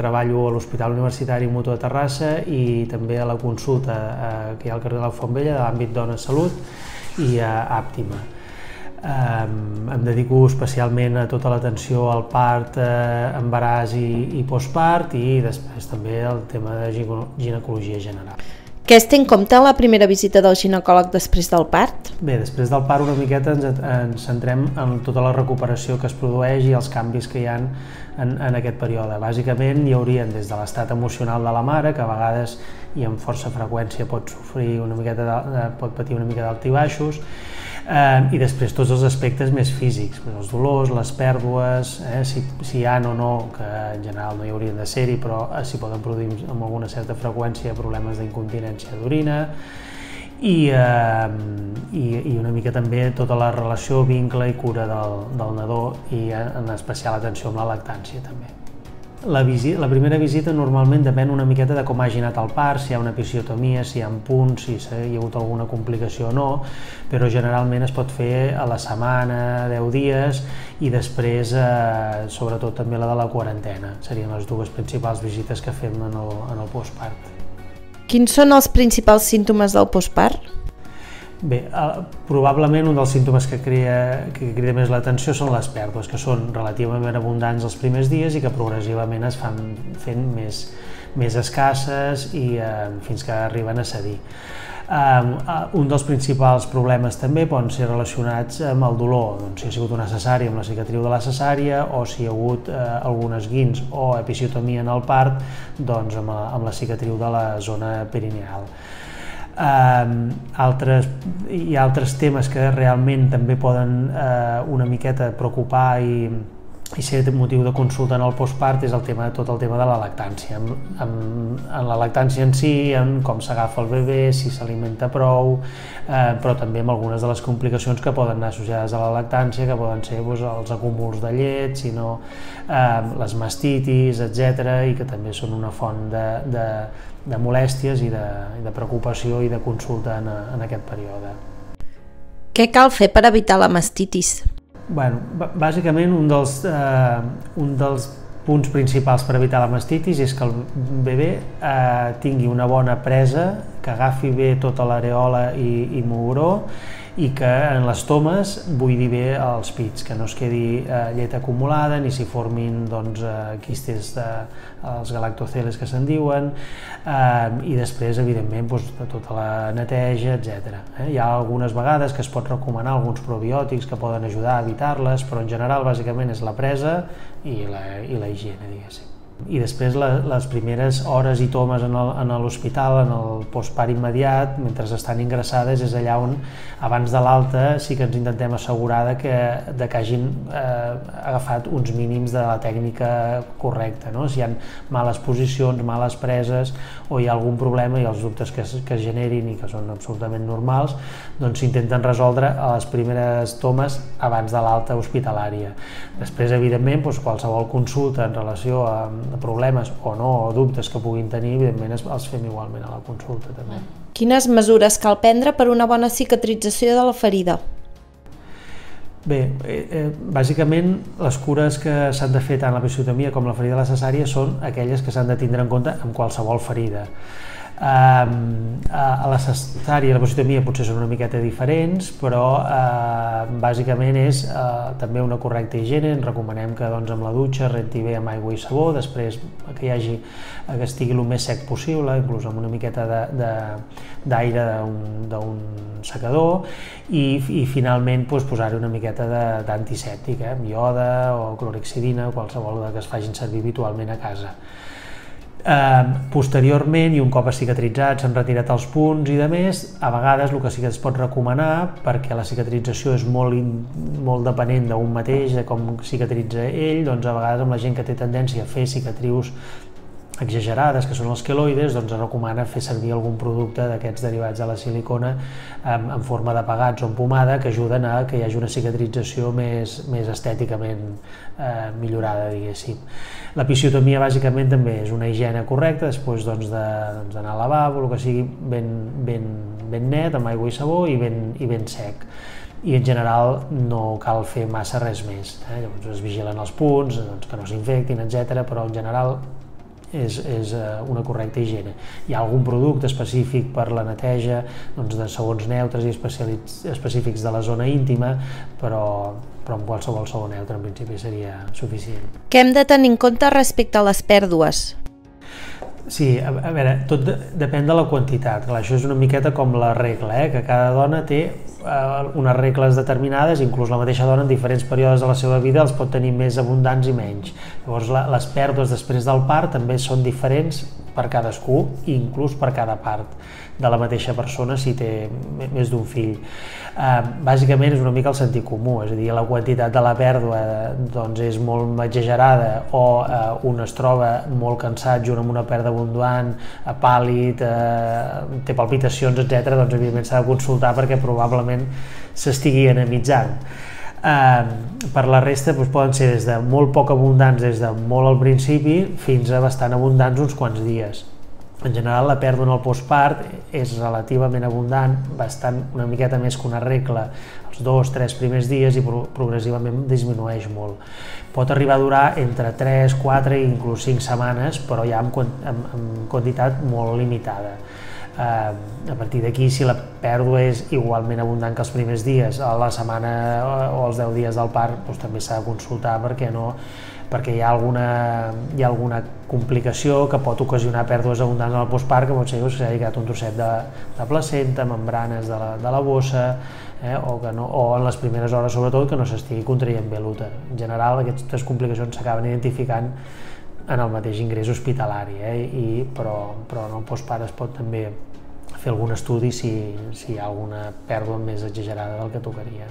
treballo a l'Hospital Universitari Mutu de Terrassa i també a la consulta eh, que hi ha al carrer de la Font Vella de l'àmbit Dona Salut i a Àptima. Eh, em dedico especialment a tota l'atenció al part, eh, embaràs i, i postpart i després també el tema de ginecologia general. Què es té en compte la primera visita del ginecòleg després del part? Bé, després del part una miqueta ens, ens centrem en tota la recuperació que es produeix i els canvis que hi ha en, en aquest període. Bàsicament hi haurien des de l'estat emocional de la mare, que a vegades i amb força freqüència pot sofrir una miqueta de, pot patir una mica d'altibaixos, eh, i després tots els aspectes més físics, els dolors, les pèrdues, eh, si, si hi ha o no, que en general no hi haurien de ser-hi, però eh, s'hi poden produir amb alguna certa freqüència problemes d'incontinència d'orina, i, eh, i, i una mica també tota la relació, vincle i cura del, del nadó i en especial atenció amb la lactància també. La, visita, la primera visita normalment depèn una miqueta de com hagi anat el part, si hi ha una episiotomia, si hi ha punts, si hi ha hagut alguna complicació o no, però generalment es pot fer a la setmana, 10 dies, i després, eh, sobretot també la de la quarantena. Serien les dues principals visites que fem en el, en el postpart. Quins són els principals símptomes del postpart? Bé, eh, probablement un dels símptomes que, crea, que crida més l'atenció són les pèrdues, que són relativament abundants els primers dies i que progressivament es fan fent més, més escasses i eh, fins que arriben a cedir. Um, un dels principals problemes també poden ser relacionats amb el dolor, doncs, si ha sigut una cesària amb la cicatriu de la cesària o si hi ha hagut uh, algun esguins o episiotomia en el part doncs, amb, la, amb la cicatriu de la zona perineal. Um, altres, hi ha altres temes que realment també poden uh, una miqueta preocupar i, i ser motiu de consulta en el postpart és el tema tot el tema de la lactància. En, en, en la lactància en si, en com s'agafa el bebè, si s'alimenta prou, eh, però també amb algunes de les complicacions que poden anar associades a la lactància, que poden ser doncs, els acúmuls de llet, sinó eh, les mastitis, etc i que també són una font de, de, de molèsties i de, i de preocupació i de consulta en, en aquest període. Què cal fer per evitar la mastitis? Bueno, bàsicament un dels, eh, un dels punts principals per evitar la mastitis és que el bebè eh, tingui una bona presa, que agafi bé tota l'areola i, i mugró i que en les tomes buidi bé els pits, que no es quedi eh, llet acumulada ni s'hi formin doncs, eh, quistes de, els galactoceles que se'n diuen eh, i després evidentment doncs, de tota la neteja, etc. Eh? Hi ha algunes vegades que es pot recomanar alguns probiòtics que poden ajudar a evitar-les, però en general bàsicament és la presa i la, i la higiene, diguéssim i després la, les primeres hores i tomes en l'hospital, en el postpart immediat, mentre estan ingressades, és allà on abans de l'alta sí que ens intentem assegurar de que, de que hagin eh, agafat uns mínims de la tècnica correcta. No? Si hi ha males posicions, males preses o hi ha algun problema i els dubtes que, que es generin i que són absolutament normals, doncs s'intenten resoldre a les primeres tomes abans de l'alta hospitalària. Després, evidentment, doncs, qualsevol consulta en relació a de problemes o no, o dubtes que puguin tenir, evidentment els fem igualment a la consulta també. Quines mesures cal prendre per una bona cicatrització de la ferida? Bé, eh, eh, bàsicament les cures que s'han de fer tant la episiotomia com la ferida de la cesària són aquelles que s'han de tindre en compte amb qualsevol ferida. A la cestària i la positomia potser són una miqueta diferents, però uh, bàsicament és uh, també una correcta higiene. Ens recomanem que doncs, amb la dutxa renti bé amb aigua i sabó, després que hi hagi que estigui el més sec possible, inclús amb una miqueta d'aire d'un secador i, i finalment doncs, posar-hi una miqueta d'antisèptic, eh, amb ioda o clorexidina o qualsevol que es facin servir habitualment a casa. Eh, posteriorment, i un cop cicatritzat, s'han retirat els punts i de més, a vegades el que sí que es pot recomanar, perquè la cicatrització és molt, molt depenent d'un mateix, de com cicatritza ell, doncs a vegades amb la gent que té tendència a fer cicatrius exagerades, que són els queloides, doncs es recomana fer servir algun producte d'aquests derivats de la silicona en, en forma de pegats o en pomada que ajuden a que hi hagi una cicatrització més, més estèticament eh, millorada, diguéssim. L'episiotomia bàsicament també és una higiene correcta, després doncs, d'anar doncs, al lavabo, el que sigui ben, ben, ben net, amb aigua i sabó i ben, i ben sec i en general no cal fer massa res més. Eh? Llavors es vigilen els punts, doncs, que no s'infectin, etc. però en general és, és eh, una correcta higiene. Hi ha algun producte específic per la neteja doncs, de segons neutres i específics de la zona íntima, però, però amb qualsevol sabó neutre en principi seria suficient. Què hem de tenir en compte respecte a les pèrdues? Sí, a, a veure, tot de, depèn de la quantitat. Clar, això és una miqueta com la regla, eh? que cada dona té eh, unes regles determinades, inclús la mateixa dona en diferents períodes de la seva vida els pot tenir més abundants i menys. Llavors, la, les pèrdues després del part també són diferents per cadascú, inclús per cada part de la mateixa persona si té més d'un fill. Eh, bàsicament és una mica el sentit comú, és a dir, la quantitat de la pèrdua doncs, és molt exagerada o eh, un es troba molt cansat junt amb una pèrdua abundant, eh, pàl·lid, eh, té palpitacions, etc. doncs evidentment s'ha de consultar perquè probablement s'estigui anemitzant. Eh, per la resta doncs, poden ser des de molt poc abundants des de molt al principi fins a bastant abundants uns quants dies. En general, la pèrdua en el postpart és relativament abundant, bastant una miqueta més que una regla els dos, tres primers dies i progressivament disminueix molt. Pot arribar a durar entre 3, 4 i inclús 5 setmanes, però ja amb, amb, amb quantitat molt limitada. Eh, a partir d'aquí, si la pèrdua és igualment abundant que els primers dies, a la setmana o els 10 dies del part, doncs també s'ha de consultar perquè no perquè hi ha alguna, hi ha alguna complicació que pot ocasionar pèrdues abundants el postpart, que pot ser que s'ha dedicat un trosset de, de placenta, membranes de la, de la bossa, eh, o, que no, o en les primeres hores sobretot que no s'estigui contraient bé l'úter. En general aquestes complicacions s'acaben identificant en el mateix ingrés hospitalari, eh, i, però, però en el postpart es pot també fer algun estudi si, si hi ha alguna pèrdua més exagerada del que tocaria.